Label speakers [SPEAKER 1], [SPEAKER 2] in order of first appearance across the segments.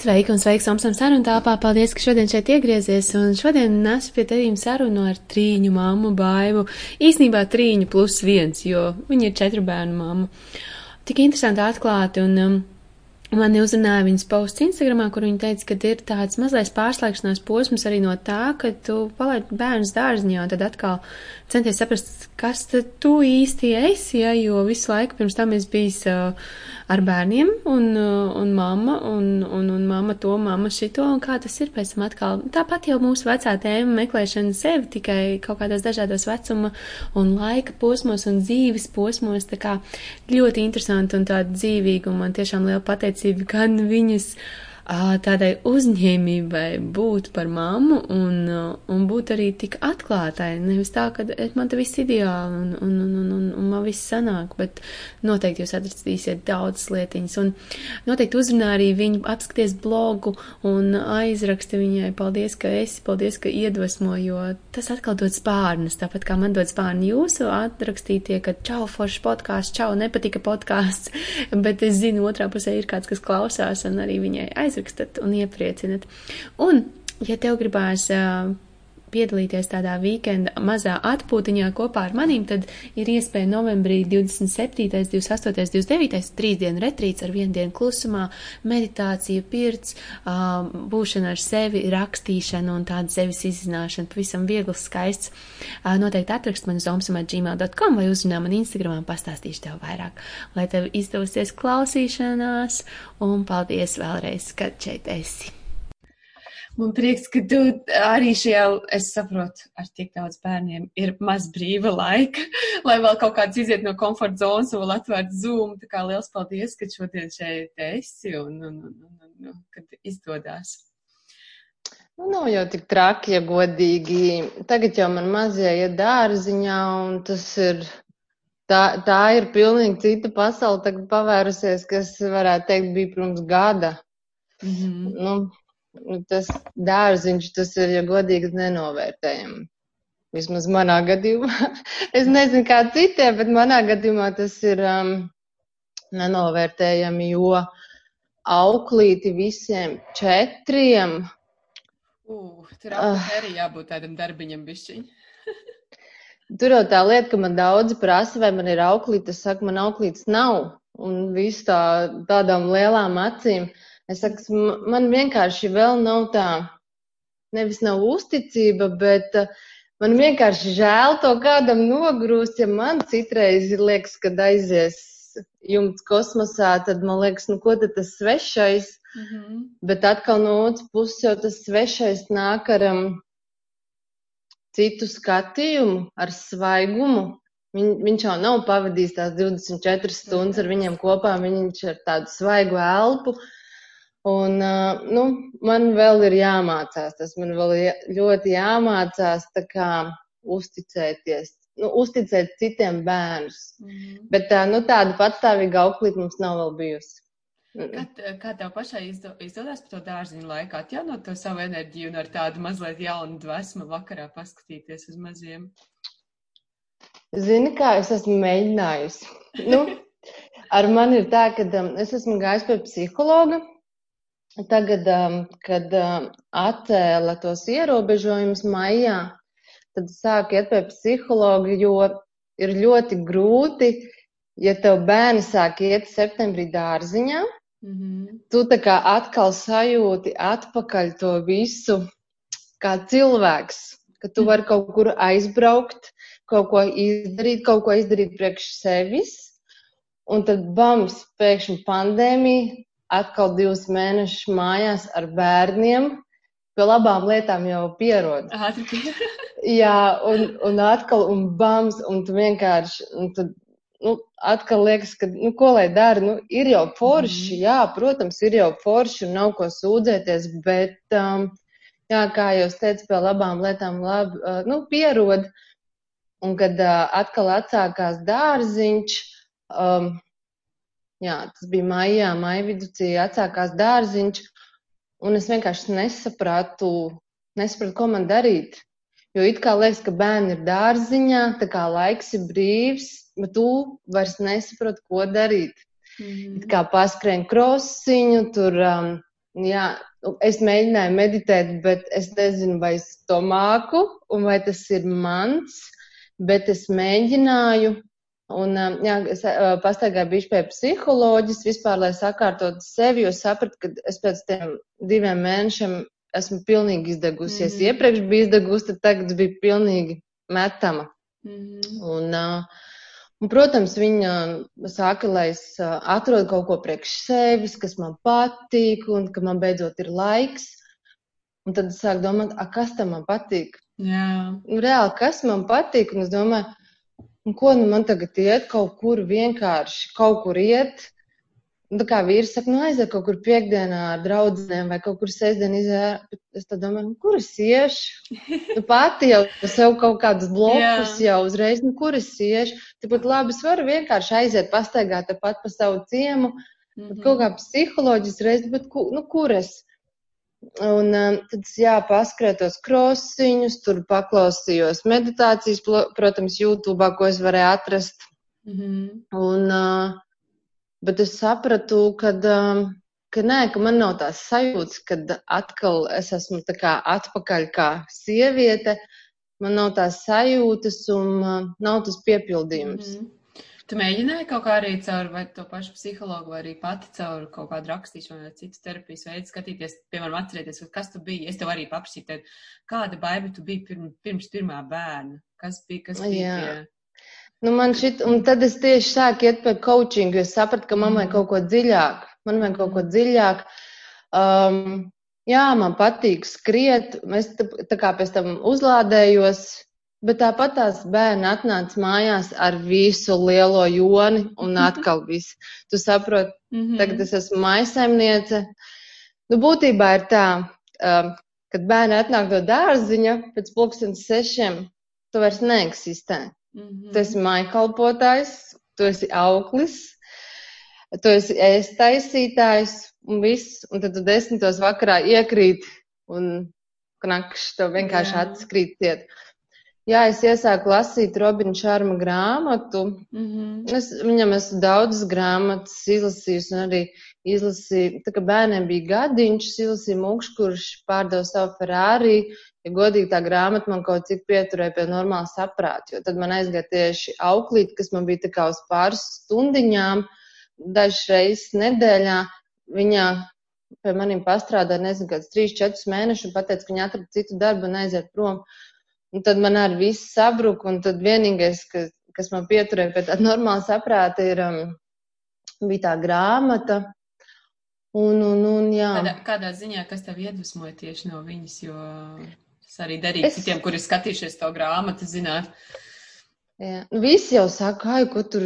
[SPEAKER 1] Sveiki un sveiks Omsam sarunu tāpā. Paldies, ka šodien šeit iegriezies. Un šodien nesu pie tevīm sarunu ar trīņu mammu baivu. Īsnībā trīņu plus viens, jo viņa ir četru bērnu mamma. Tik interesanti atklāti un um, Mani uzrunāja viņas posts Instagramā, kur viņa teica, ka ir tāds mazliet pārslēgšanās posms arī no tā, ka tu palaidi bērnus dārziņā, un tad atkal centies saprast, kas tad tu īsti esi, ja, jo visu laiku pirms tam es bijis uh, ar bērniem, un, uh, un mamma, un, un, un mamma to, mamma šito, un kā tas ir pēc tam atkal. Tāpat jau mūsu vecā tēma meklēšana sevi tikai kaut kādos dažādos vecuma un laika posmos un dzīves posmos, tā kā ļoti interesanti un tāda dzīvīga, un man tiešām liela pateicība gan viņas tādai uzņēmībai būt par mammu un, un būt arī tik atklātai. Nevis tā, ka man te viss ideāli un, un, un, un, un, un man viss sanāk, bet noteikti jūs atradīsiet daudzas lietiņas. Un noteikti uzrunā arī viņu, apskaties blogu un aizraksti viņai, paldies, ka esi, paldies, ka iedvesmo, jo tas atkal dod spārnas, tāpat kā man dod spārni jūsu atrakstītie, ka čau, foršs podkāsts, čau, nepatika podkāsts, bet es zinu, otrā pusē ir kāds, kas klausās un arī viņai aizrakst uzrakstat un iepriecinat. Un, ja tev gribās uh, piedalīties tādā weekenda mazā atpūtiņā kopā ar manīm, tad ir iespēja novembrī 27., 28., 29. trīs dienu retrīts ar vienu dienu klusumā, meditācija, pirts, būšana ar sevi, rakstīšana un tāda sevis izzināšana, pavisam viegls, skaists. Noteikti atrakst man uz omsamā.gmail.com vai uzrunā man Instagramā, pastāstīšu tev vairāk, lai tev izdosies klausīšanās un paldies vēlreiz, ka šeit esi. Man prieks, ka tu arī šajā, es saprotu, ar tik daudz bērniem ir maz brīva laika, lai vēl kaut kāds iziet no komforta zonas un vēl atvērt Zoom. Tā kā liels paldies, ka šodien šeit esi un, un, un, un, un kad izdodās.
[SPEAKER 2] Nu, nav jau tik traki, ja godīgi. Tagad jau man mazie iet dārziņā un tas ir tā, tā ir pilnīgi cita pasaule tagad pavērusies, kas varētu teikt bija pirms gada. Mm -hmm. nu, Nu, tas dārziņš, tas ir, ja godīgi, nenovērtējami. Vismaz manā gadījumā. es nezinu, kā citiem, bet manā gadījumā tas ir um, nenovērtējami, jo auklīti visiem četriem.
[SPEAKER 1] Uh, tur uh, arī jābūt tādam darbiņam bišķiņ.
[SPEAKER 2] tur jau tā lieta, ka man daudzi prasa, vai man ir auklīte. Es saku, man auklītes nav. Un visu tā, tādām lielām acīm. Uh, Es saku, man vienkārši vēl nav tā, nevis nav uzticība, bet uh, man vienkārši žēl to kādam nogrūst, ja man citreiz liekas, kad aizies jumts kosmosā, tad man liekas, nu ko tad tas svešais, mm -hmm. bet atkal no otras puses jau tas svešais nāk ar um, citu skatījumu, ar svaigumu. Viņ, viņš jau nav pavadījis tās 24 stundas ar viņiem kopā, viņš ar tādu svaigu elpu. Uh, Un, nu, man vēl ir jāmācās, tas man vēl ir ļoti jāmācās, kā uzticēties, nu, uzticēt citiem bērnus. Mm -hmm. Bet nu, tāda patstāvīga auklīte mums nav vēl bijusi.
[SPEAKER 1] Kā, kā tev pašai izdo, izdodas par to dārziņu laiku atjaunot to savu enerģiju un ar tādu mazliet jaunu dvēsmu vakarā paskatīties uz maziem?
[SPEAKER 2] Zini, kā es esmu mēģinājusi. nu, ar mani ir tā, ka um, es esmu gājis pie psihologa Tagad, um, kad um, atcēla tos ierobežojumus maijā, tad sāk iet pie psihologa, jo ir ļoti grūti, ja tev bērni sāk iet septembrī dārziņā, mm -hmm. tu tā kā atkal sajūti atpakaļ to visu kā cilvēks, ka tu vari kaut kur aizbraukt, kaut ko izdarīt, kaut ko izdarīt priekš sevis, un tad bams, pēkšņi pandēmija, atkal divus mēnešus mājās ar bērniem. Pie labām lietām jau pierod. Jā, un, un atkal, un bams, un tu vienkārši, un tad, nu, atkal liekas, ka, nu, ko lai dara, nu, ir jau forši, mm. jā, protams, ir jau forši un nav ko sūdzēties, bet, um, jā, kā jūs teicat, pie labām lietām labi, uh, nu, pierod. Un kad uh, atkal atsākās dārziņš, um, jā, tas bija maijā, maija vidū, atsākās dārziņš, un es vienkārši nesapratu, nesapratu, ko man darīt. Jo it kā liekas, ka bērni ir dārziņā, tā kā laiks ir brīvs, bet tu vairs nesaproti, ko darīt. Mm -hmm. Kā paskrien krosiņu, tur um, jā, es mēģināju meditēt, bet es nezinu, vai es to māku un vai tas ir mans, bet es mēģināju. Un, jā, es pastaigāju bišķi pie psiholoģis vispār, lai sakārtotu sevi, jo sapratu, ka es pēc tiem diviem mēnešiem esmu pilnīgi izdegusies. Mm. Iepriekš bija izdegusi, tad tagad bija pilnīgi metama. Mm un, uh, un, protams, viņa saka, lai es atrodu kaut ko priekš sevis, kas man patīk un ka man beidzot ir laiks. Un tad es sāku domāt, kas tam man patīk?
[SPEAKER 3] Jā.
[SPEAKER 2] Nu, reāli, kas man patīk? Un es domāju, un ko nu man tagad iet kaut kur vienkārši, kaut kur iet Un tā kā vīrs saka, nu aiziet kaut kur piekdienā ar draugiem vai kaut kur sestdien izjāra. Es tā domāju, nu, kur es iešu? Nu, pati jau sev kaut kādus blokus Jā. jau uzreiz, nu, kur es iešu? Tāpat labi, es varu vienkārši aiziet pastaigāt tepat pa savu ciemu. Mm -hmm. Kaut kā psiholoģiski reiz, bet ku, nu, kur es? Un um, tad jā, paskrētos krosiņus, tur paklausījos meditācijas, protams, YouTube, ko es varēju atrast. Mm -hmm. Un, uh, Bet es sapratu, ka, um, ka nē, ka man nav tās sajūtas, kad atkal es esmu tā kā atpakaļ kā sieviete. Man nav tās sajūtas un uh, nav tas piepildījums. Mm -hmm.
[SPEAKER 3] Tu mēģināji kaut kā arī caur to pašu psihologu, vai arī pati caur kaut kādu rakstīšanu vai citu terapijas veidu skatīties, piemēram, atcerēties, kas tu biji. Es tev arī paprasīju, kāda baima tu biji pirms, pirms pirmā bērna. Kas bija, kas bija Jā. tie
[SPEAKER 2] Nu, man šit, un tad es tieši sāku iet pie coachingu, jo es sapratu, ka man vajag kaut ko dziļāk. Man vajag kaut ko dziļāk. Um, jā, man patīk skriet. Es tā, tā kā pēc tam uzlādējos, bet tāpat tās bērni atnāca mājās ar visu lielo joni un atkal viss. Tu saproti, mm -hmm. tagad es esmu maisaimniece. Nu, būtībā ir tā, um, kad bērni atnāk no dārziņa pēc pulkstens sešiem, tu vairs neeksistē. Mm -hmm. Tu esi maikalpotājs, tu esi auklis, tu esi ēstaisītājs un viss, un tad tu desmitos vakarā iekrīt un knakš, tev vienkārši atskrīt ciet. Jā, es iesāku lasīt Robina Šārma grāmatu. Mm -hmm. es, viņam esmu daudzas grāmatas izlasījusi un arī izlasīju, tā kā bērniem bija gadiņš, izlasīju mūkšu, kurš pārdeva savu Ferrari, ja godīgi tā grāmata man kaut cik pieturēja pie normāla saprāta, jo tad man aizgāja tieši auklīt, kas man bija tā kā uz pāris stundiņām, dažas reizes nedēļā. Viņa pie maniem pastrādāja, nezinu, kāds 3-4 mēnešus un pateica, ka viņa atrada citu darbu un aiziet prom. Un tad man arī viss sabruka, un tad vienīgais, kas, kas man pieturēja pie tāda normāla saprāta, ir, um, bija tā grāmata. Un, un, un, jā.
[SPEAKER 3] kādā, kādā ziņā, kas tev iedvesmoja tieši no viņas, jo Tas arī darīt es... citiem, kuri skatījušies to grāmatu, zināt.
[SPEAKER 2] Jā. Nu, visi jau saka, ai, ko tur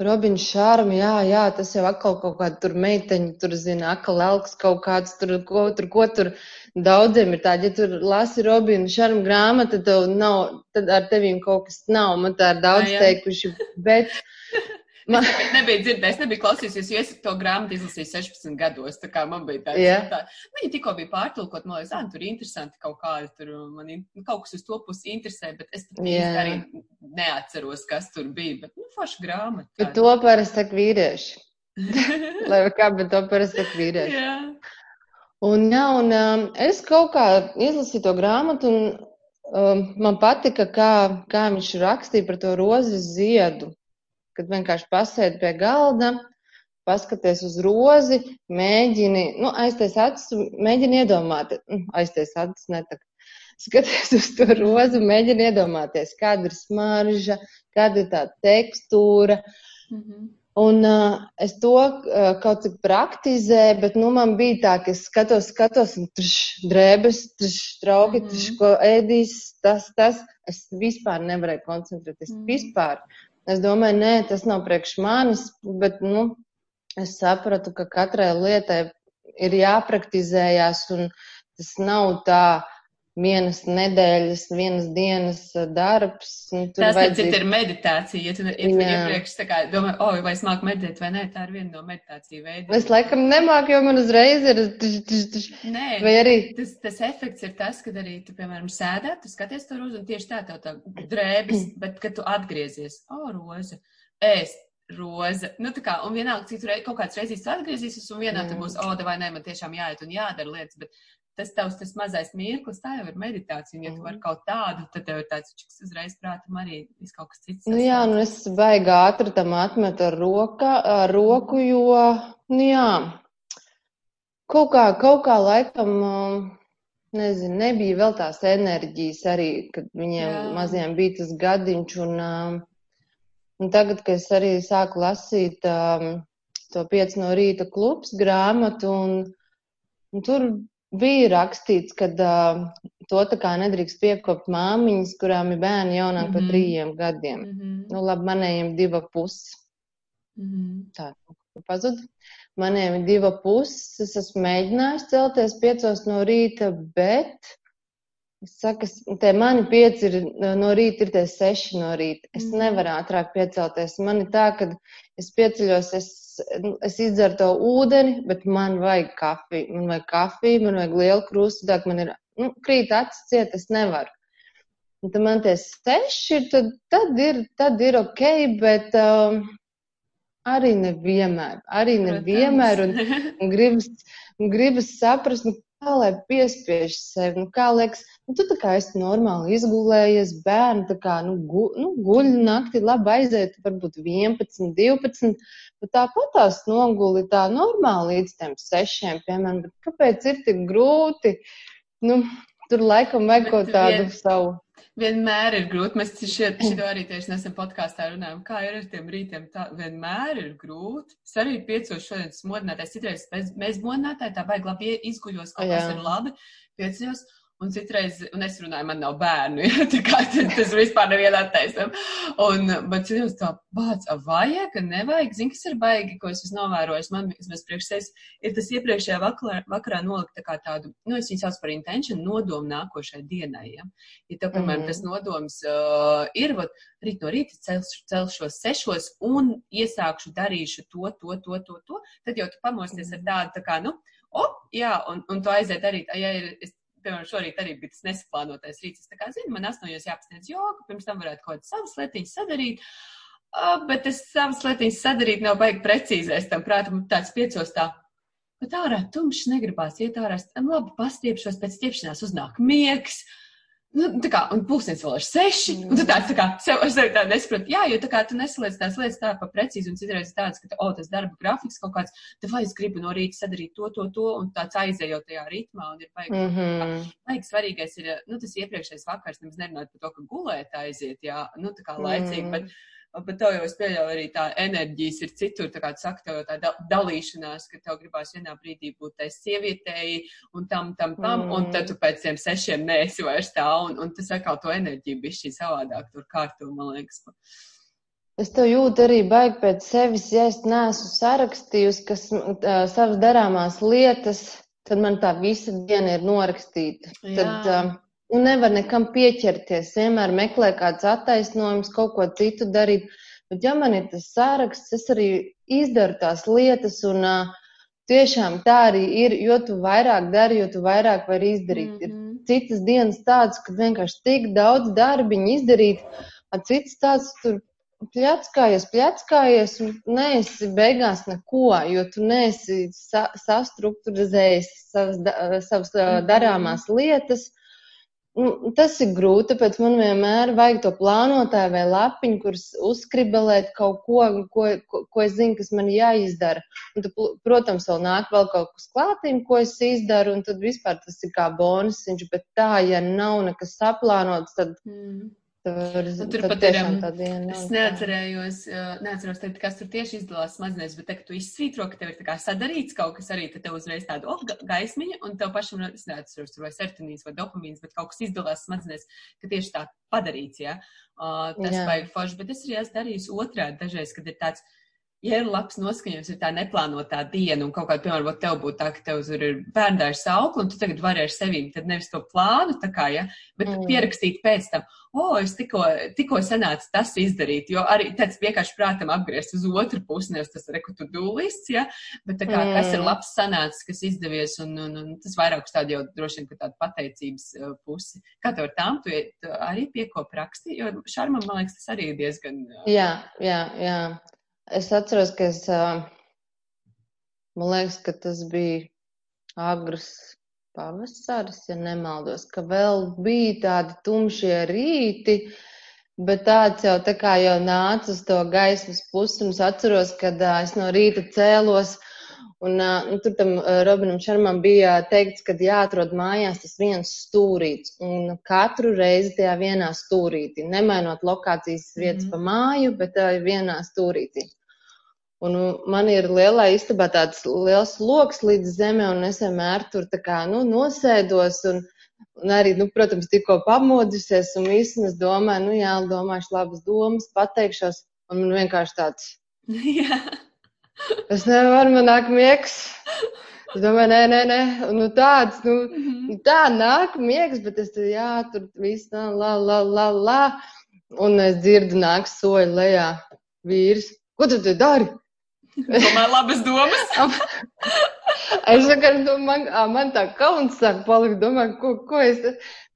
[SPEAKER 2] Robins Šārma, jā, jā, tas jau atkal kaut kāda tur meiteņa, tur zina, atkal elks kaut kāds, tur, ko tur, ko tur daudziem ir tādi, ja tur lasi Robina Šārma grāmatu, tad nav, tad ar tevīm kaut kas nav, man tā ir daudz jā, jā. teikuši, bet
[SPEAKER 3] Man... Es nebiju dzirdējis, nebiju klausījusies, jo es to grāmatu izlasīju 16 gados. Tā kā man bija tāds, yeah. tā, viņa tikko bija pārtulkot, man liekas, ah, tur ir interesanti kaut kādi, tur man kaut kas uz to pusi interesē, bet es yeah. arī neatceros, kas tur bija. Bet, nu, forša grāmata.
[SPEAKER 2] Bet to parasti saka vīrieši. Lai kā, bet to parasti saka vīrieši.
[SPEAKER 3] Yeah.
[SPEAKER 2] Un, jā, un um, es kaut kā izlasīju to grāmatu, un um, man patika, kā, kā viņš rakstīja par to rozes ziedu kad vienkārši pasēdi pie galda, paskaties uz rozi, mēģini, nu, aiztais acis, mēģini iedomāt, nu, aiztais acis netak. Skaties uz to rozi, mēģini iedomāties, kāda ir smarža, kāda ir tā tekstūra. Mm -hmm. Un uh, es to uh, kaut cik praktizēju, bet nu, man bija tā, ka es skatos, skatos, un tur drēbes, tur trauki, mm -hmm. tur ko ēdīs, tas, tas. Es vispār nevarēju koncentrēties. Mm -hmm. Vispār. Es domāju, nē, tas nav priekš manis, bet nu, es sapratu, ka katrai lietai ir jāpraktizējās, un tas nav tā vienas nedēļas, vienas dienas darbs.
[SPEAKER 3] Tas vajadzīt... ir meditācija. Ja tu, ja iepriekš kā, domā, o, oh, vai es māku meditēt vai nē, tā ir viena no meditāciju veidiem.
[SPEAKER 2] Es laikam nemāku, jo man uzreiz ir.
[SPEAKER 3] Nē, vai arī. Tas, tas efekts ir tas, kad arī tu, piemēram, sēdē, tu skaties to rozu un tieši tā tev tā drēbes, bet kad tu atgriezies, o, oh, roza, ēst roze. Nu, tā kā, un vienalga, citur kaut kāds reizes atgriezīsies, un vienā mm. tur būs, o, oh, vai nē, man tiešām jāiet un jādara lietas, bet tas tavs tas mazais mirklis, tā jau ir meditācija. Un, ja tu vari mm. kaut tādu, tad tev ir tāds čiks uzreiz prātam arī viss kaut kas cits.
[SPEAKER 2] Nu, jā, nu es baigi ātri tam atmetu ar, roka, ar roku, jo, nu jā, kaut kā, kaut kā laikam, nezinu, nebija vēl tās enerģijas arī, kad viņiem jā. maziem bija tas gadiņš un, un tagad, kad es arī sāku lasīt um, to piec no rīta klubs grāmatu un, un tur bija rakstīts, ka uh, to tā kā nedrīkst piekopt māmiņas, kurām ir bērni jaunāk mm -hmm. par mhm. trījiem gadiem. Mm -hmm. Nu, labi, manējiem diva puses. Mm -hmm. Tā, pazuda. Maniem ir diva puses. Es esmu mēģinājis celties piecos no rīta, bet es saku, te mani pieci ir no rīta, ir tie seši no rīta. Es -hmm. nevaru ātrāk piecelties. Man ir tā, ka es pieceļos, es es izdzeru to ūdeni, bet man vajag kafiju. Man vajag kafiju, man vajag lielu krustu, tā man ir, nu, krīt acis ciet, es nevaru. Un tad man tie seši ir, tad, tad ir, tad ir ok, bet um, arī nevienmēr, arī nevienmēr, un, un gribas, un gribas saprast, nu, kā lai piespiež sevi, nu, kā liekas, nu, tu tā kā esi normāli izgulējies, bērni tā kā, nu, gu, nu guļ nakti, labi aiziet, varbūt 11, 12, bet tāpat tās noguli tā normāli līdz tiem sešiem, piemēram, bet kāpēc ir tik grūti, nu, tur laikam vajag kaut tādu vien, savu.
[SPEAKER 3] Vienmēr ir grūti. Mēs šeit, šito arī tieši nesen podkāstā runājam, kā ir ar tiem rītiem. Tā vienmēr ir grūti. Es arī piecos šodien smodinātais. Citreiz mēs, modinātāji tā vajag labi izguļos, kaut kas ir labi. Piecos. Un citreiz, un es runāju, man nav bērnu, ja, tā kā tas, vispār neviena attaisnam. Un, bet citreiz tā, bāc, vajag, nevajag, zini, kas ir baigi, ko es esmu novērojis, man, es priekš sevis, ir tas iepriekšējā vakarā, vakarā nolikt tā kā tādu, nu, es viņu sauc par intention, nodomu nākošai dienai, ja. Ja tev, piemēram, mm. tas nodoms uh, ir, vat, rīt no rīta celš, celšos sešos un iesākšu darīšu to, to, to, to, to, tad jau tu pamosties ar tādu, tā kā, nu, op, jā, un, un tu aiziet darīt, ja ir, es piemēram, šorīt arī bija tas nesaplānotais rīts. Es tā kā zinu, man astoņos jāpasniedz joku, pirms tam varētu kaut kādas savas lietiņas sadarīt. Uh, bet es savas lietiņas sadarīt nav baigi precīzēs tam prātam, tāds piecos tā. Bet ārā tumšs negribās iet ārā, labi, pastiepšos, pēc stiepšanās uznāk miegs. Uh, Nu, tā kā, un pulkstenis vēl ir seši, mm. un tu tāds tā kā sev, sev tā nesaproti, jā, jo tā kā tu nesaliec tās lietas tā pa precīzi, un citreiz tāds, ka, o, tas darba grafiks kaut kāds, tad vai es gribu no rīta sadarīt to, to, to, un tāds aizējot tajā ritmā, un ir baigi, mm -hmm. baigi svarīgais ir, nu, tas iepriekšējais vakars, nemaz nerunāt par to, ka gulēt aiziet, jā, nu, tā kā laicīgi, mm. bet bet tev jau es pieļauju arī tā enerģijas ir citur, tā kā tu saki, tev jau tā dalīšanās, ka tev gribās vienā brīdī būt tai sievietēji un tam, tam, tam, mm. un tad tu pēc tiem sešiem neesi vairs tā, un, un tas atkal to enerģiju bišķi savādāk tur kārtu, man liekas.
[SPEAKER 2] Es to jūtu arī baigi pēc sevis, ja es neesmu sarakstījusi, kas uh, savas darāmās lietas, tad man tā visa diena ir norakstīta. Jā. Tad, uh, un nevar nekam pieķerties. Vienmēr meklē kāds attaisnojums, kaut ko citu darīt. Bet, ja man ir tas sāraksts, es arī izdaru tās lietas, un uh, tiešām tā arī ir. Jo tu vairāk dari, jo tu vairāk vari izdarīt. Mm -hmm. Ir mhm. citas dienas tādas, kad vienkārši tik daudz darbiņu izdarīt, a citas tādas tur pļackājies, pļackājies, un neesi beigās neko, jo tu neesi sa sastruktūrizējis savas, savas -hmm. darāmās lietas tas ir grūti, tāpēc man vienmēr vajag to plānotāju vai lapiņu, kuras uzskribelēt kaut ko, ko, ko, ko es zinu, kas man jāizdara. Un, tad, protams, vēl nāk vēl kaut kas klātīm, ko es izdaru, un tad vispār tas ir kā bonusiņš, bet tā, ja nav nekas saplānots, tad. Mm.
[SPEAKER 3] Tur, nu, tur pat ir. Um, es neatcerējos, uh, neatceros, teikt, kas tur tieši izdalās smadzenēs, bet, kad tu izsvītro, ka tev ir sadarīts kaut kas arī, tad tev uzreiz tāda oh, gaismiņa, un tev pašam, es neatceros, tur vai sertinīs vai dopamīns, bet kaut kas izdalās smadzenēs, ka tieši tā padarīts, jā. Ja? Uh, tas vajag forši, bet es arī esmu darījis otrādi dažreiz, kad ir tāds ja ir labs noskaņojums, ir tā neplānotā diena, un kaut kādā, piemēram, tev būtu tā, ka tev tur ir bērndārs aukli, un tu tagad vari ar sevīm, tad nevis to plānu, tā kā, ja, bet mm. pierakstīt pēc tam, o, oh, es tikko, tikko sanācu tas izdarīt, jo arī tāds vienkārši prātam apgriezt uz otru pusi, nevis tas rekutu dūlists, ja, bet tā kā, mm. kas ir labs sanācis, kas izdevies, un, un, un tas vairāk uz tādu jau droši vien, ka tādu pateicības uh, pusi. Kā tev ar tām, tu, tu arī piekop raksti, jo šarmam, man liekas, tas arī ir diezgan. Uh,
[SPEAKER 2] jā, jā, jā. Es atceros, ka es, man liekas, ka tas bija agrs pavasaris, ja nemaldos, ka vēl bija tādi tumšie rīti, bet tāds jau tā kā jau nāca uz to gaismas pusi, un es atceros, kad es no rīta cēlos, Un, nu, tur tam Robinam Šarmam bija teikts, ka jāatrod mājās tas viens stūrīts. Un katru reizi tajā vienā stūrītī, nemainot lokācijas vietas mm pa māju, bet uh, vienā stūrītī. Un man ir lielā istabā tāds liels loks līdz zemē, un es vienmēr tur tā kā, nu, nosēdos un, un arī, nu, protams, tikko pamodusies un un es domāju, nu, jā, domāšu labas domas, pateikšos, un man vienkārši tāds.
[SPEAKER 3] Jā.
[SPEAKER 2] Es nevaru, man nāk miegs. Es domāju, nē, nē, nē, nu tāds, nu, mm -hmm. tā nāk miegs, bet es tur, jā, tur viss tā, la, la, la, la. Un es dzirdu, nāk soļi lejā vīrs. Ko tu dari?
[SPEAKER 3] Domāju, labas domas.
[SPEAKER 2] es vienkārši domāju, man, man tā kauns sāk palikt, domāju, ko, ko es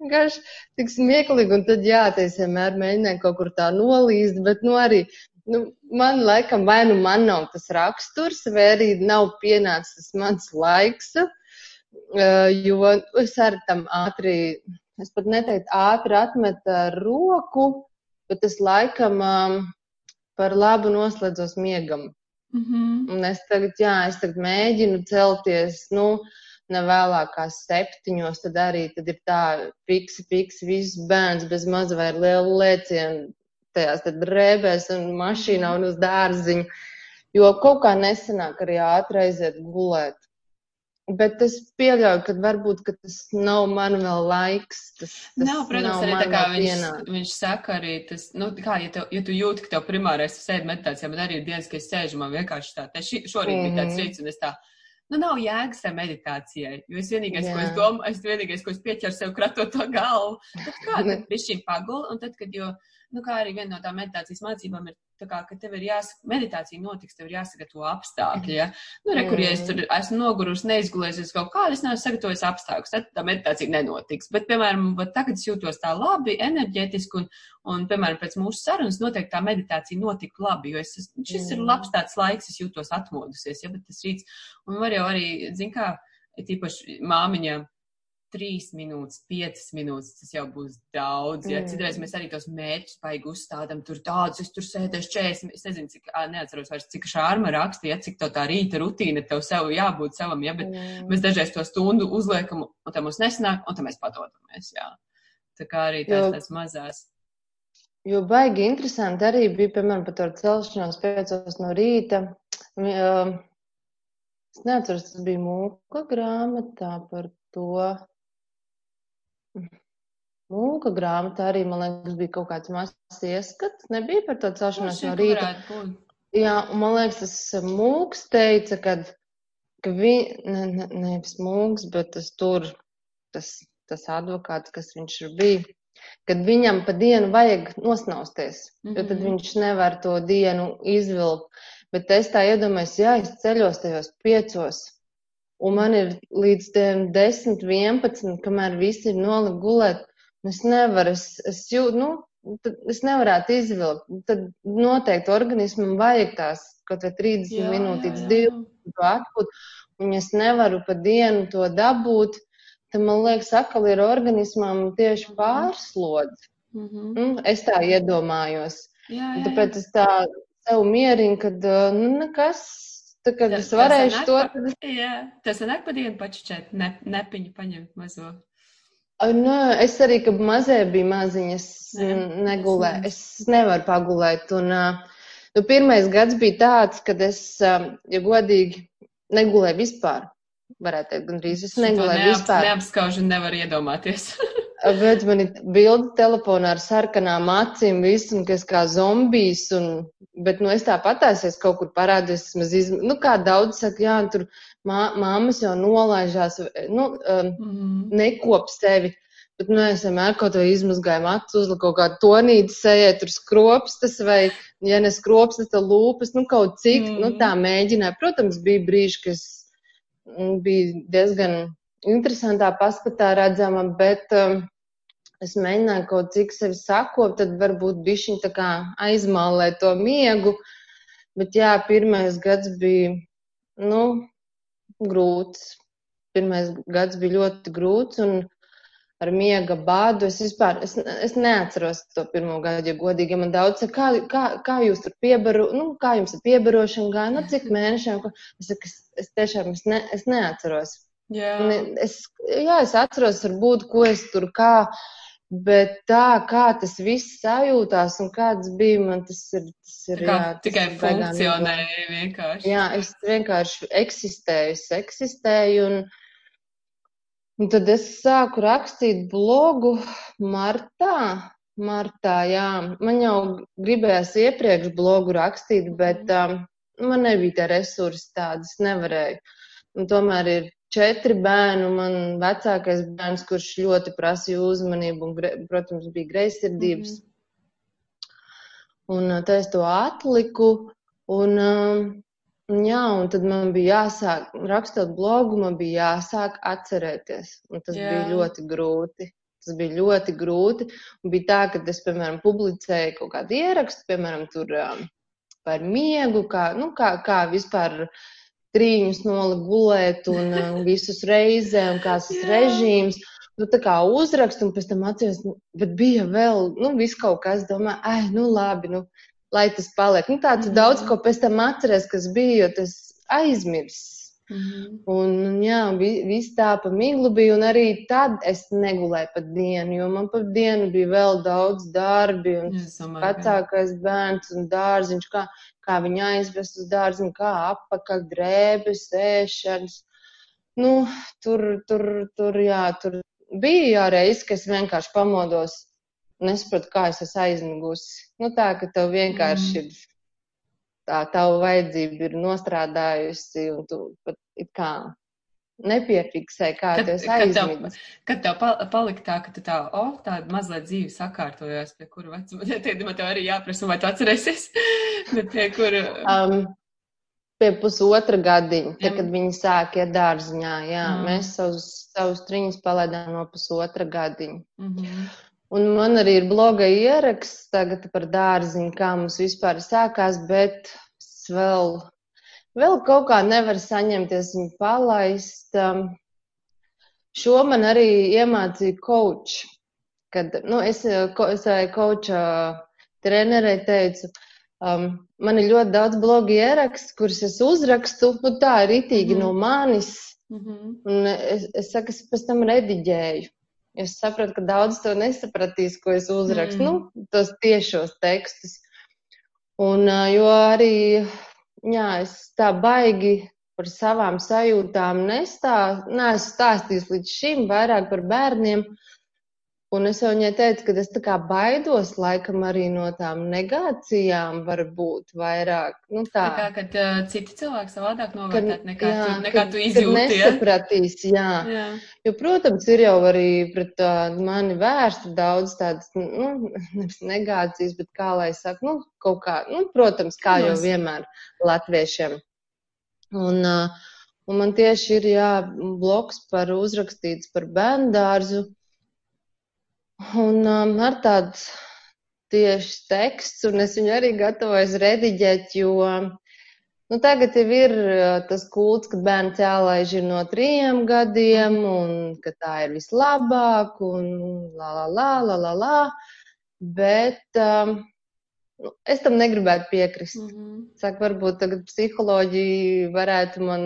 [SPEAKER 2] vienkārši tik smieklīgi, un tad jā, es vienmēr mēģināju kaut kur tā nolīst, bet, nu, arī Nu, man laikam vai nu man nav tas raksturs, vai arī nav pienācis tas mans laiks, jo es arī tam ātri, es pat neteiktu ātri atmetu roku, bet es laikam par labu noslēdzos miegam. Mm -hmm. Un es tagad, jā, es tagad mēģinu celties, nu, ne vēlāk kā septiņos, tad arī tad ir tā fiksi, fiksi, viss bērns bez maza vai liela lēciena tajās drēbēs un mašīnā un uz dārziņu, jo kaut kā nesanāk arī ātri aiziet gulēt. Bet es pieļauju, ka varbūt ka tas nav man vēl laiks. Tas, tas
[SPEAKER 3] nav, protams, nav arī tā kā viņš, pienāk. viņš saka, arī tas, nu, kā, ja, tev, ja tu jūti, ka tev primārais sēdi meditācijā, man arī ir dienas, ka es sēžu, man vienkārši tā, te šorīt mm -hmm. bija tāds mhm. rīts, un es tā, nu, nav jēgas tai meditācijai. Jo es vienīgais, Jā. ko es domāju, es vienīgais, ko es pieķeru sev kratot to galvu, tad kā, tad bišķiņ pagulu, un tad, kad jau nu, kā arī viena no tām meditācijas mācībām ir, kā, ka tev ir jāsaka, meditācija notiks, tev ir jāsagatavo apstākļi. Ja? Nu, re, kur, ja es tur esmu nogurusi, neizgulējusies kaut kā, es neesmu sagatavojis apstākļus, tad tā meditācija nenotiks. Bet, piemēram, tagad es jūtos tā labi, enerģetiski, un, un, piemēram, pēc mūsu sarunas noteikti tā meditācija notika labi, jo es, šis mm. ir labs tāds laiks, es jūtos atmodusies, ja, bet tas rīts, un var jau arī, zin kā, tīpaši māmiņa trīs minūtes, piecas minūtes, tas jau būs daudz. Ja? Mm. Citreiz mēs arī tos mērķus baigi uzstādām, tur tādus, es tur sēdēšu 40, es nezinu, cik, neatceros vairs, cik šārma rakstīja, cik to tā rīta rutīna tev sev jābūt savam, ja, bet mm. mēs dažreiz to stundu uzliekam, un tā mums nesanāk, un tā mēs padodamies, jā. Tā kā arī tās, jo, tās mazās.
[SPEAKER 2] Jo baigi interesanti arī bija, piemēram, par to celšanos piecos no rīta. Uh, es neatceros, tas bija mūka grāmatā par to Mūka grāmatā arī, man liekas, bija kaut kāds mazs ieskats. Nebija par to celšanos no rīta. Jā, un man liekas, tas mūks teica, kad, ka vi, ne, ne, nevis mūks, bet tas tur, tas, tas advokāts, kas viņš bija, kad viņam pa dienu vajag nosnausties, mm -hmm. jo tad mhm. viņš nevar to dienu izvilkt. Bet es tā iedomājos, jā, es ceļos tajos piecos un man ir līdz 10, 11, kamēr visi ir nolikuši gulēt. Es nevaru, es, es jūtu, nu, es nevarētu izvilkt. Tad noteikti organismam vajag tās kaut vai 30 jā, minūtes, 20 atpūt, un es nevaru pa dienu to dabūt, tad man liekas, atkal ir organismam tieši mhm. pārslodzi. Mm -hmm. es tā iedomājos. Jā, jā, jā. Tāpēc es tā sev mierinu, ka nu, nekas Tā kā es varēšu to.
[SPEAKER 3] Pa, jā, tas nāk pa dienu pačučēt, ne, nepiņu paņemt mazo.
[SPEAKER 2] Nē, es arī, kad mazie bija maziņas, negulēju. Es nevaru pagulēt. Un, nu, pirmais gads bija tāds, kad es, ja godīgi, negulēju vispār. Varētu teikt, gandrīz es negulēju neap, vispār.
[SPEAKER 3] Neapskaužu nevar iedomāties.
[SPEAKER 2] Bet man ir bildi telefonā ar sarkanām acīm, visu, un kas kā zombijs, un, bet, nu, es tā patēsies kaut kur parādījos, maz iz, nu, kā daudz saka, jā, tur mā, māmas jau nolaižās, nu, um, mm nekop sevi. Bet, nu, es vienmēr kaut ko izmazgāju matus, uzliku kaut kādu tonīti sejai, tur skropstas vai, ja ne skropstas, tad lūpas, nu, kaut cik, mm nu, tā mhm. mēģināju. Protams, bija brīži, kas mm, bija diezgan interesantā paskatā redzama, bet um, es mēģināju kaut cik sevi sakot, tad varbūt bišķiņ tā kā aizmālēt to miegu. Bet jā, pirmais gads bija, nu, grūts. Pirmais gads bija ļoti grūts un ar miega bādu. Es vispār es, es neatceros to pirmo gadu, ja godīgi. Man daudz saka, kā, kā, kā jūs tur piebaru, nu, kā jums ir piebarošana gāja, nu, cik mēnešiem. Es saku, es, es tiešām es, ne, es neatceros.
[SPEAKER 3] Jā.
[SPEAKER 2] Es, jā, es atceros, varbūt, ko es tur kā, bet tā, kā tas viss sajūtās un kāds bija, man tas ir. Tas ir
[SPEAKER 3] kā,
[SPEAKER 2] jā, tas
[SPEAKER 3] tikai funkcionēja vienkārši.
[SPEAKER 2] Jā, es vienkārši eksistēju, es eksistēju. Un, un tad es sāku rakstīt blogu martā. Martā, jā. Man jau gribējās iepriekš blogu rakstīt, bet um, man nebija tā resursi tādas, nevarēju. Un tomēr ir četri bērni, man vecākais bērns, kurš ļoti prasīja uzmanību, un, protams, bija greizsirdības.
[SPEAKER 3] Mhm.
[SPEAKER 2] Un uh, tā es to atliku. Un, um, un jā, un tad man bija jāsāk, rakstot blogu, man bija jāsāk atcerēties. Un tas
[SPEAKER 3] Jā.
[SPEAKER 2] bija ļoti grūti. Tas bija ļoti grūti. Un bija tā, ka es, piemēram, publicēju kaut kādu ierakstu, piemēram, tur um, par miegu, kā, nu, kā, kā vispār trīņus nolikt gulēt un visus reizē, un kāds tas režīms. Nu, tā kā uzrakstu, un pēc tam atceros, nu, bet bija vēl, nu, viss kaut kas, domā, ai, nu, labi, nu, lai tas paliek. Nu, tāds mm. daudz, ko pēc tam atceries, kas bija, jo tas aizmirsts.
[SPEAKER 3] Mhm.
[SPEAKER 2] Un, jā, vi- viss tā pa miglu bija, un arī tad es negulēju pa dienu, jo man pa dienu bija vēl daudz darbi, un
[SPEAKER 3] ka-
[SPEAKER 2] vecākais bērns un dārziņš, kā, kā viņu aizvest uz dārziņu, kā apakaļ drēbes, ēšanas. Nu, tur, tur, tur, jā, tur bija jāreiz, ka es vienkārši pamodos, nesaprotu, kā es esmu aizmigusi. Nu, tā, ka tev vienkārši
[SPEAKER 3] Mm.
[SPEAKER 2] ir tā tava vajadzība ir nostrādājusi, un tu pat it kā nepiefiksē, kā
[SPEAKER 3] Kad-
[SPEAKER 2] tu esi
[SPEAKER 3] kad tev- tev pa- palika tā, ka tu tā, o, oh, tāda mazliet dzīve sakārtojās, pie kura vecuma, tad man tev arī jāprasa, vai tu atcerēsies, bet pie kura.
[SPEAKER 2] Um, pie pusotra gadiņa, tad, kad viņi sāk iet dārziņā, jā,
[SPEAKER 3] Mm.
[SPEAKER 2] mēs savus, savus triņus palaidām no pusotra gadiņa.
[SPEAKER 3] Mhm.
[SPEAKER 2] Un man arī ir bloga ieraksts tagad par dārziņu, kā mums vispār sākās, bet es vēl, vēl kaut kā nevaru saņemties viņu palaist. Um, šo man arī iemācīja coach, kad, nu, es, ko- es savai coacha trenerei teicu, um, man ir ļoti daudz bloga ieraksts, kurus es uzrakstu, nu tā ir itīgi
[SPEAKER 3] Mhm.
[SPEAKER 2] no manis,
[SPEAKER 3] Mhm.
[SPEAKER 2] un es, es saku, es pēc tam rediģēju. Es sapratu, ka daudz to nesapratīs, ko es uzrakstu,
[SPEAKER 3] Mm.
[SPEAKER 2] nu, tos tiešos tekstus. Un, jo arī, jā, es tā baigi par savām sajūtām nestā, neesmu stāstījis līdz šim vairāk par bērniem. Un es jau viņai teicu, ka es tā kā baidos laikam arī no tām negācijām varbūt vairāk. Nu, tā.
[SPEAKER 3] Tā kā, kad uh, citi cilvēki savādāk novērtēt nekā,
[SPEAKER 2] jā,
[SPEAKER 3] tu, nekā
[SPEAKER 2] kad,
[SPEAKER 3] tu izjūti.
[SPEAKER 2] Nesapratīs, jā.
[SPEAKER 3] Jā.
[SPEAKER 2] Jo, protams, ir jau arī pret uh, mani vērsta daudz tādas, nu, nevis negācijas, bet kā lai saka, nu, kaut kā, nu, protams, kā jau
[SPEAKER 3] Protams.
[SPEAKER 2] vienmēr latviešiem. Un, uh, un man tieši ir, jā, bloks par uzrakstīts par bērndārzu. Un um, ar tādu tieši teksts, un es viņu arī gatavojos rediģēt, jo Nu, tagad jau ir uh, tas kults, ka bērns jālaiž ir no trījiem gadiem, un ka tā ir vislabāk, un la la la la la la. Bet um, nu, es tam negribētu piekrist.
[SPEAKER 3] Mhm.
[SPEAKER 2] Saka, varbūt tagad psiholoģija varētu man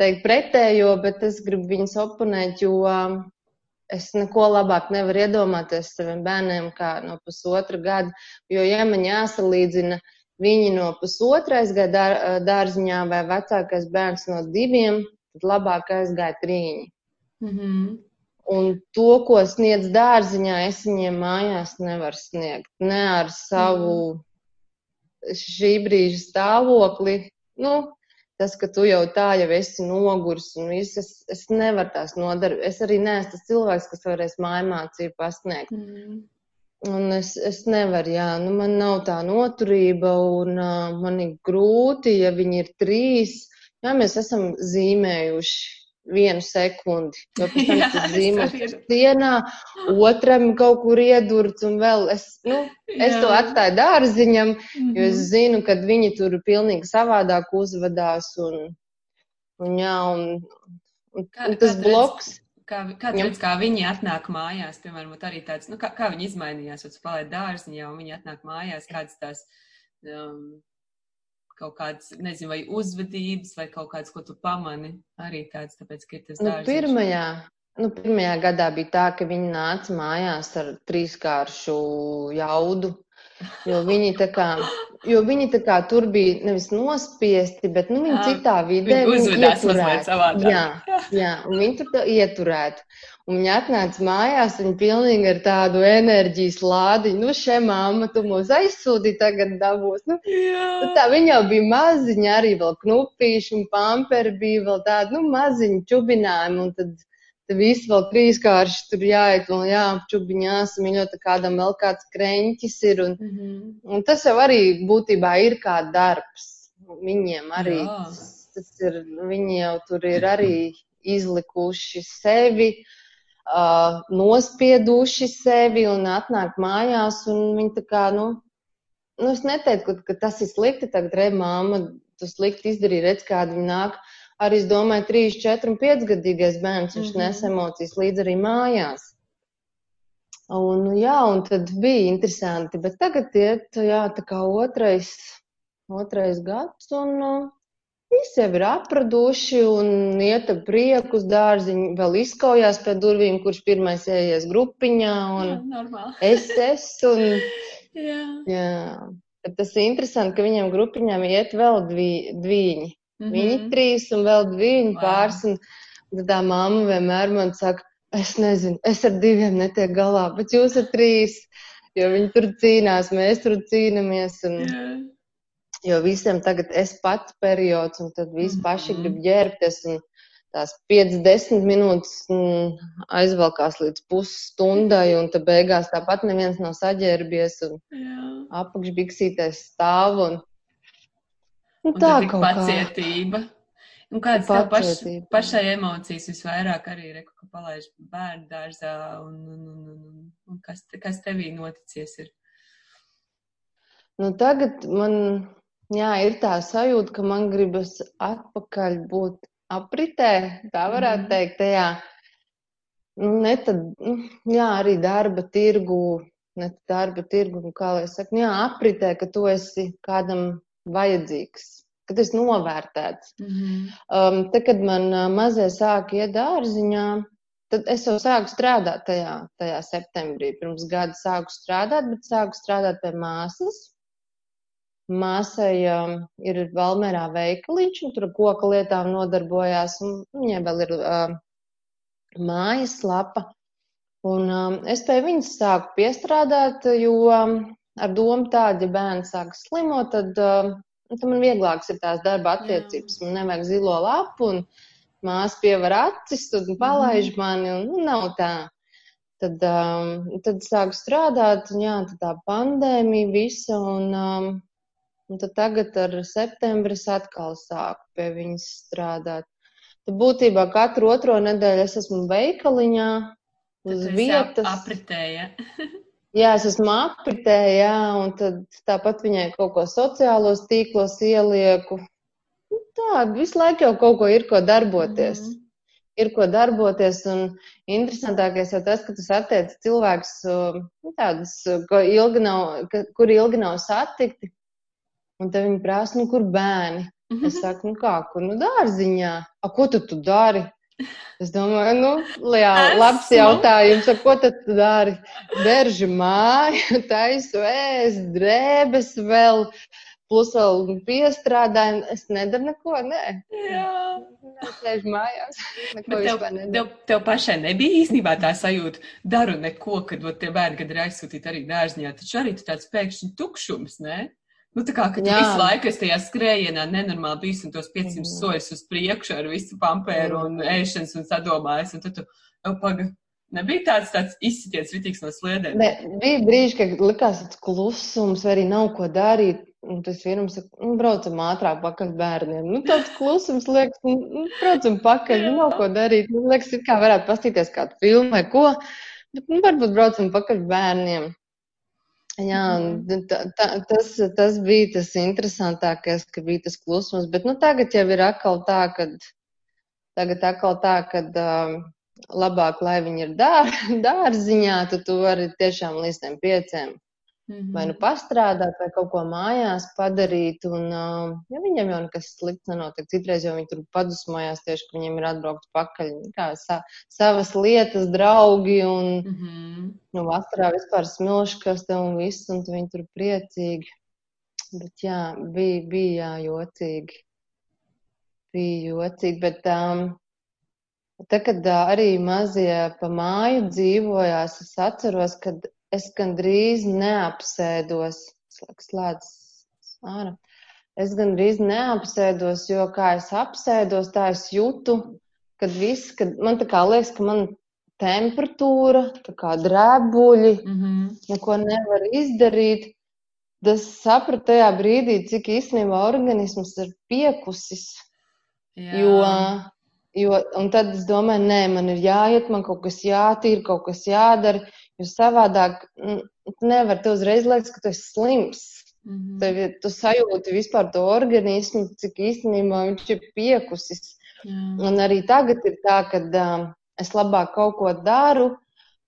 [SPEAKER 2] teikt pretējo, bet es gribu viņus oponēt, jo um, es neko labāk nevaru iedomāties saviem bērniem kā no pusotra gada. Jo, ja man jāsalīdzina viņi no pusotrais gada dā- dārziņā vai vecākais bērns no diviem, tad labāk aizgāja trīņi.
[SPEAKER 3] Mhm.
[SPEAKER 2] Un to, ko sniedz dārziņā, es viņiem mājās nevaru sniegt. Ne ar savu šī brīža stāvokli. Nu, tas, ka tu jau tā jau esi nogurs un viss, es, es nevaru tās nodarīt. Es arī neesmu tas cilvēks, kas varēs mājmācību pasniegt.
[SPEAKER 3] Mhm.
[SPEAKER 2] Un es, es nevaru, jā, nu man nav tā noturība un uh, man ir grūti, ja viņi ir trīs. Jā, mēs esam zīmējuši vienu sekundi. Jo pēc tam tas zīmols sienā, otram kaut kur iedurts un vēl es, nu, es Jā. to atstāju dārziņam, mm -hmm. jo es mhm. zinu, ka viņi tur pilnīgi savādāk uzvedās un, un jā, un, un, kā, un tas bloks.
[SPEAKER 3] Kā, kā, redz, kā viņi atnāk mājās, piemēram, arī tāds, nu, kā, kā viņi izmainījās, tu palaid dārziņā un viņi atnāk mājās, kādas tās um, kaut kādas, nezinu, vai uzvedības, vai kaut kādas, ko tu pamani, arī tāds, tāpēc, ka ir tas
[SPEAKER 2] nu, dārziņš. Pirmajā, nu, pirmajā gadā bija tā, ka viņi nāca mājās ar trīskāršu jaudu, jo viņi tā kā, jo viņi tā kā tur bija nevis nospiesti, bet, nu, viņi citā vidē.
[SPEAKER 3] Uzvedās savādāk.
[SPEAKER 2] Jā, jā, un viņi tur ieturētu. Un viņa atnāca mājās, viņa pilnīgi ar tādu enerģijas lādiņu. Nu, šē māma, tu mūs aizsūti tagad dabūs. Nu, nu, tā viņa jau bija maziņa, arī vēl knupīši un pamperi bija vēl tādi, nu, maziņi čubinājumi. Un tad, tad viss vēl trīskārši tur jāiet, vēl jāapčubiņās, mīļot, kādam vēl kāds kreņķis ir. Un, mm -hmm. un tas jau arī būtībā ir kā darbs. Viņiem arī tas, tas ir, viņi jau tur ir arī izlikuši sevi uh, nospieduši sevi un atnāk mājās, un viņi tā kā, nu, nu es neteiktu, ka, ka tas ir slikti, tagad re, māma, tu slikti izdarīji, redz, kāda viņa nāk. Arī es domāju, 3, 4 un 5 gadīgais bērns, viņš mm -hmm. nes emocijas līdz arī mājās. Un, jā, un tad bija interesanti, bet tagad iet, jā, tā kā otrais, otrais gads, un Visi jau ir apraduši un iet ar prieku uz dārziņu, vēl izkaujās pie durvīm, kurš pirmais ieies grupiņā. Un
[SPEAKER 3] jā, normāli.
[SPEAKER 2] es esmu. Un, jā. jā. Bet tas ir interesanti, ka viņiem grupiņām iet vēl dvi, dviņi. Mm -hmm. Viņi trīs un vēl dviņi wow. pāris. Un, un tā mamma vienmēr man saka, es nezinu, es ar diviem netiek galā, bet jūs ar trīs. Jo viņi tur cīnās, mēs tur cīnāmies. Un, yeah jo visiem tagad es pats periods, un tad visi paši grib ģērbties, un tās 5-10 minūtes mm, aizvelkās līdz pusstundai, un tad beigās tāpat neviens nav saģērbies, un apakšbiksītais stāv, un,
[SPEAKER 3] un tā kaut pacietība. Un kādas tev paš, pašai emocijas visvairāk arī reku, ka palaiž bērnu dārzā un, un, un, un, un kas, kas tevī noticies ir?
[SPEAKER 2] Nu, tagad man Jā, ir tā sajūta, ka man gribas atpakaļ būt apritē, tā varētu mm. teikt, tajā. Nu, ne tad, nu, jā, arī darba tirgu, ne darba tirgu, kā lai saka, jā, apritē, ka tu esi kādam vajadzīgs, ka tas novērtēts. Mm -hmm. um, te, kad man uh, mazie sāka iet dārziņā, tad es jau sāku strādāt tajā, tajā septembrī. Pirms gada sāku strādāt, bet sāku strādāt pie māsas. Māsai um, ir Valmērā veikaliņš, un tur koka lietām nodarbojās, un viņai vēl ir um, mājas lapa. Un um, es pie viņas sāku piestrādāt, jo um, ar domu tādu, ja bērns sāk slimot, tad, um, tad man vieglāks ir tās darba attiecības. Man nevajag zilo lapu, un māsa pievar acis, un palaiž mm. mani, un nu, nav tā. Tad, um, tad sāku strādāt, un jā, tad tā pandēmija visa, un um, Un tad tagad ar septembri es atkal sāku pie viņas strādāt. Tad būtībā katru otro nedēļu es esmu veikaliņā uz tad vietas.
[SPEAKER 3] Apritēja.
[SPEAKER 2] jā, es esmu apritē, jā, un tad tāpat viņai kaut ko sociālos tīklos ielieku. Nu, tā, visu laiku jau kaut ko ir, ko darboties. Mm -hmm. Ir ko darboties, un interesantākais jau tas, ka tu satiec cilvēkus, nu, tādus, ko ilgi nav, kuri ilgi nav satikti, Un te viņi prasa, nu, kur bērni? Mhm. Es saku, nu, kā, kur, nu, dārziņā. A, ko tu tu dari? Es domāju, nu, jā, labs jautājums, ar ko tad dari? Berži māju, taisu ēst, drēbes vēl, plus vēl piestrādājumu. Es nedaru neko, nē. Jā. Sēž mājās. Neko
[SPEAKER 3] Bet tev, tev, tev pašai nebija īstenībā tā sajūta, daru neko, kad tie bērni, kad ir aizsūtīti arī dārziņā, taču arī tāds pēkšņi tukšums, ne? Nu, tā kā, ka tu visu laiku esi tajā skrējienā nenormāli bijis un tos 500 mm. soļus uz priekšu ar visu pampēru mm. un ēšanas un sadomājas, un tad tu, jau paga, nebija tāds, tāds izsities ritīgs no sliedēm.
[SPEAKER 2] Ne, bija brīži, kad likās tāds klusums, vai arī nav ko darīt. un tas vīrums saka, nu, braucam ātrāk pakaļ bērniem. Nu, tāds klusums liekas, nu, nu braucam pakaļ, nu, nav ko darīt. Nu, liekas, it kā varētu pastīties kādu filmu vai ko, bet, nu, varbūt braucam pakaļ bērniem. Jā,
[SPEAKER 1] Mhm.
[SPEAKER 2] tā, tā, tas, tas bija tas interesantākais, ka bija tas klusums, bet, nu, tagad jau ir atkal tā, ka, tagad atkal tā, ka, um, labāk, lai viņi ir dār, dārziņā, tad tu vari tiešām līdz tiem pieciem vai nu
[SPEAKER 1] Mhm.
[SPEAKER 2] pastrādāt, vai kaut ko mājās padarīt. Un, uh, ja viņam jau nekas slikts nenotiek, citreiz jau viņi tur padusmojās tieši, ka viņiem ir atbraukt pakaļ, kā sa, savas lietas, draugi, un,
[SPEAKER 1] Mhm.
[SPEAKER 2] nu, vasarā vispār smilškaste un viss, un viņi tur priecīgi. Bet jā, bija, bija jā, jocīgi. Bija jocīgi, bet um, tā, kad uh, arī mazie pa māju dzīvojās, es atceros, kad es gandrīz neapsēdos, slēdz, ārā. Es gandrīz neapsēdos, jo kā es apsēdos, tā es jūtu, kad viss, kad man tā kā liekas, ka man temperatūra, tā kā drēbuļi,
[SPEAKER 1] Mhm.
[SPEAKER 2] neko nevar izdarīt. Tas sapratu tajā brīdī, cik īstenībā organisms ir piekusis.
[SPEAKER 1] Jā.
[SPEAKER 2] Jo, jo, un tad es domāju, nē, man ir jāiet, man kaut kas jātīra, kaut kas jādara, jo savādāk mm, nevar te uzreiz liekas, ka tu esi slims.
[SPEAKER 1] Mhm.
[SPEAKER 2] Tev, ir- tu sajūti vispār to organismu, cik īstenībā viņš ir piekusis.
[SPEAKER 1] Jā.
[SPEAKER 2] Un arī tagad ir tā, ka um, es labāk kaut ko daru,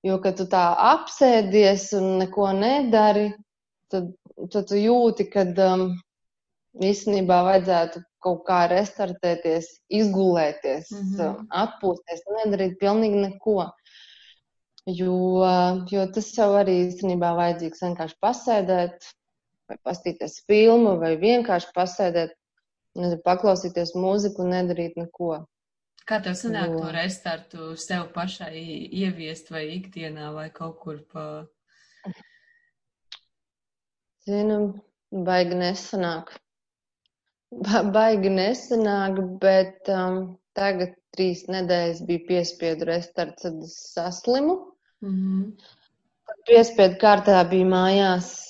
[SPEAKER 2] jo, kad tu tā apsēdies un neko nedari, tad, tad tu jūti, ka um, īstenībā vajadzētu kaut kā restartēties, izgulēties,
[SPEAKER 1] Mhm.
[SPEAKER 2] um, atpūsties, nedarīt pilnīgi neko. Jo, jo tas jau arī īstenībā vajadzīgs vienkārši pasēdēt, vai pastīties filmu, vai vienkārši pasēdēt, nezinu, paklausīties mūziku un nedarīt neko.
[SPEAKER 1] Kā tev sanāk
[SPEAKER 2] Jo.
[SPEAKER 1] to restartu sev pašai ieviest vai ikdienā vai kaut kur pa...
[SPEAKER 2] Zinu, baigi nesanāk. Ba baigi nesanāk, bet um, tagad trīs nedēļas bija piespiedu restarts, tad es saslimu.
[SPEAKER 1] Mhm.
[SPEAKER 2] Piespiedu kārtā bija mājās.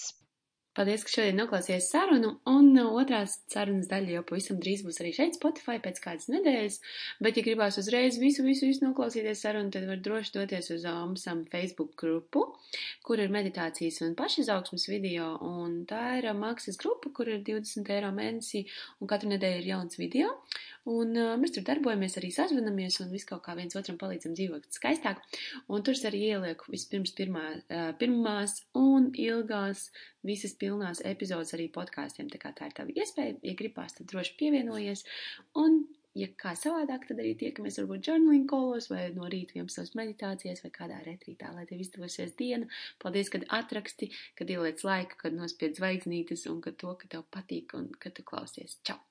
[SPEAKER 1] Paldies, ka šodien noklausījāties sarunu, un uh, otrās sarunas daļa jau pavisam drīz būs arī šeit Spotify pēc kādas nedēļas, bet, ja gribās uzreiz visu, visu, visu noklausīties sarunu, tad var droši doties uz Omsam Facebook grupu, kur ir meditācijas un pašizaugsmas video, un tā ir uh, maksas grupa, kur ir 20 eiro mēnesī, un katru nedēļu ir jauns video, un uh, mēs tur darbojamies, arī sazvanamies, un visu kaut kā viens otram palīdzam dzīvot skaistāk, un tur es arī ielieku vispirms pirmā, uh, pirmās un ilgās visas pilnās epizodes arī podkāstiem. Tā kā tā ir tava iespēja, ja gribās, tad droši pievienojies. Un, ja kā savādāk, tad arī tiekamies varbūt journaling kolos vai no rīta 11 meditācijas vai kādā retrītā, lai tev izdevosies diena. Paldies, kad atraksti, kad ieliec laiku, kad nospied zvaigznītes un kad to, ka tev patīk un ka tu klausies. Čau!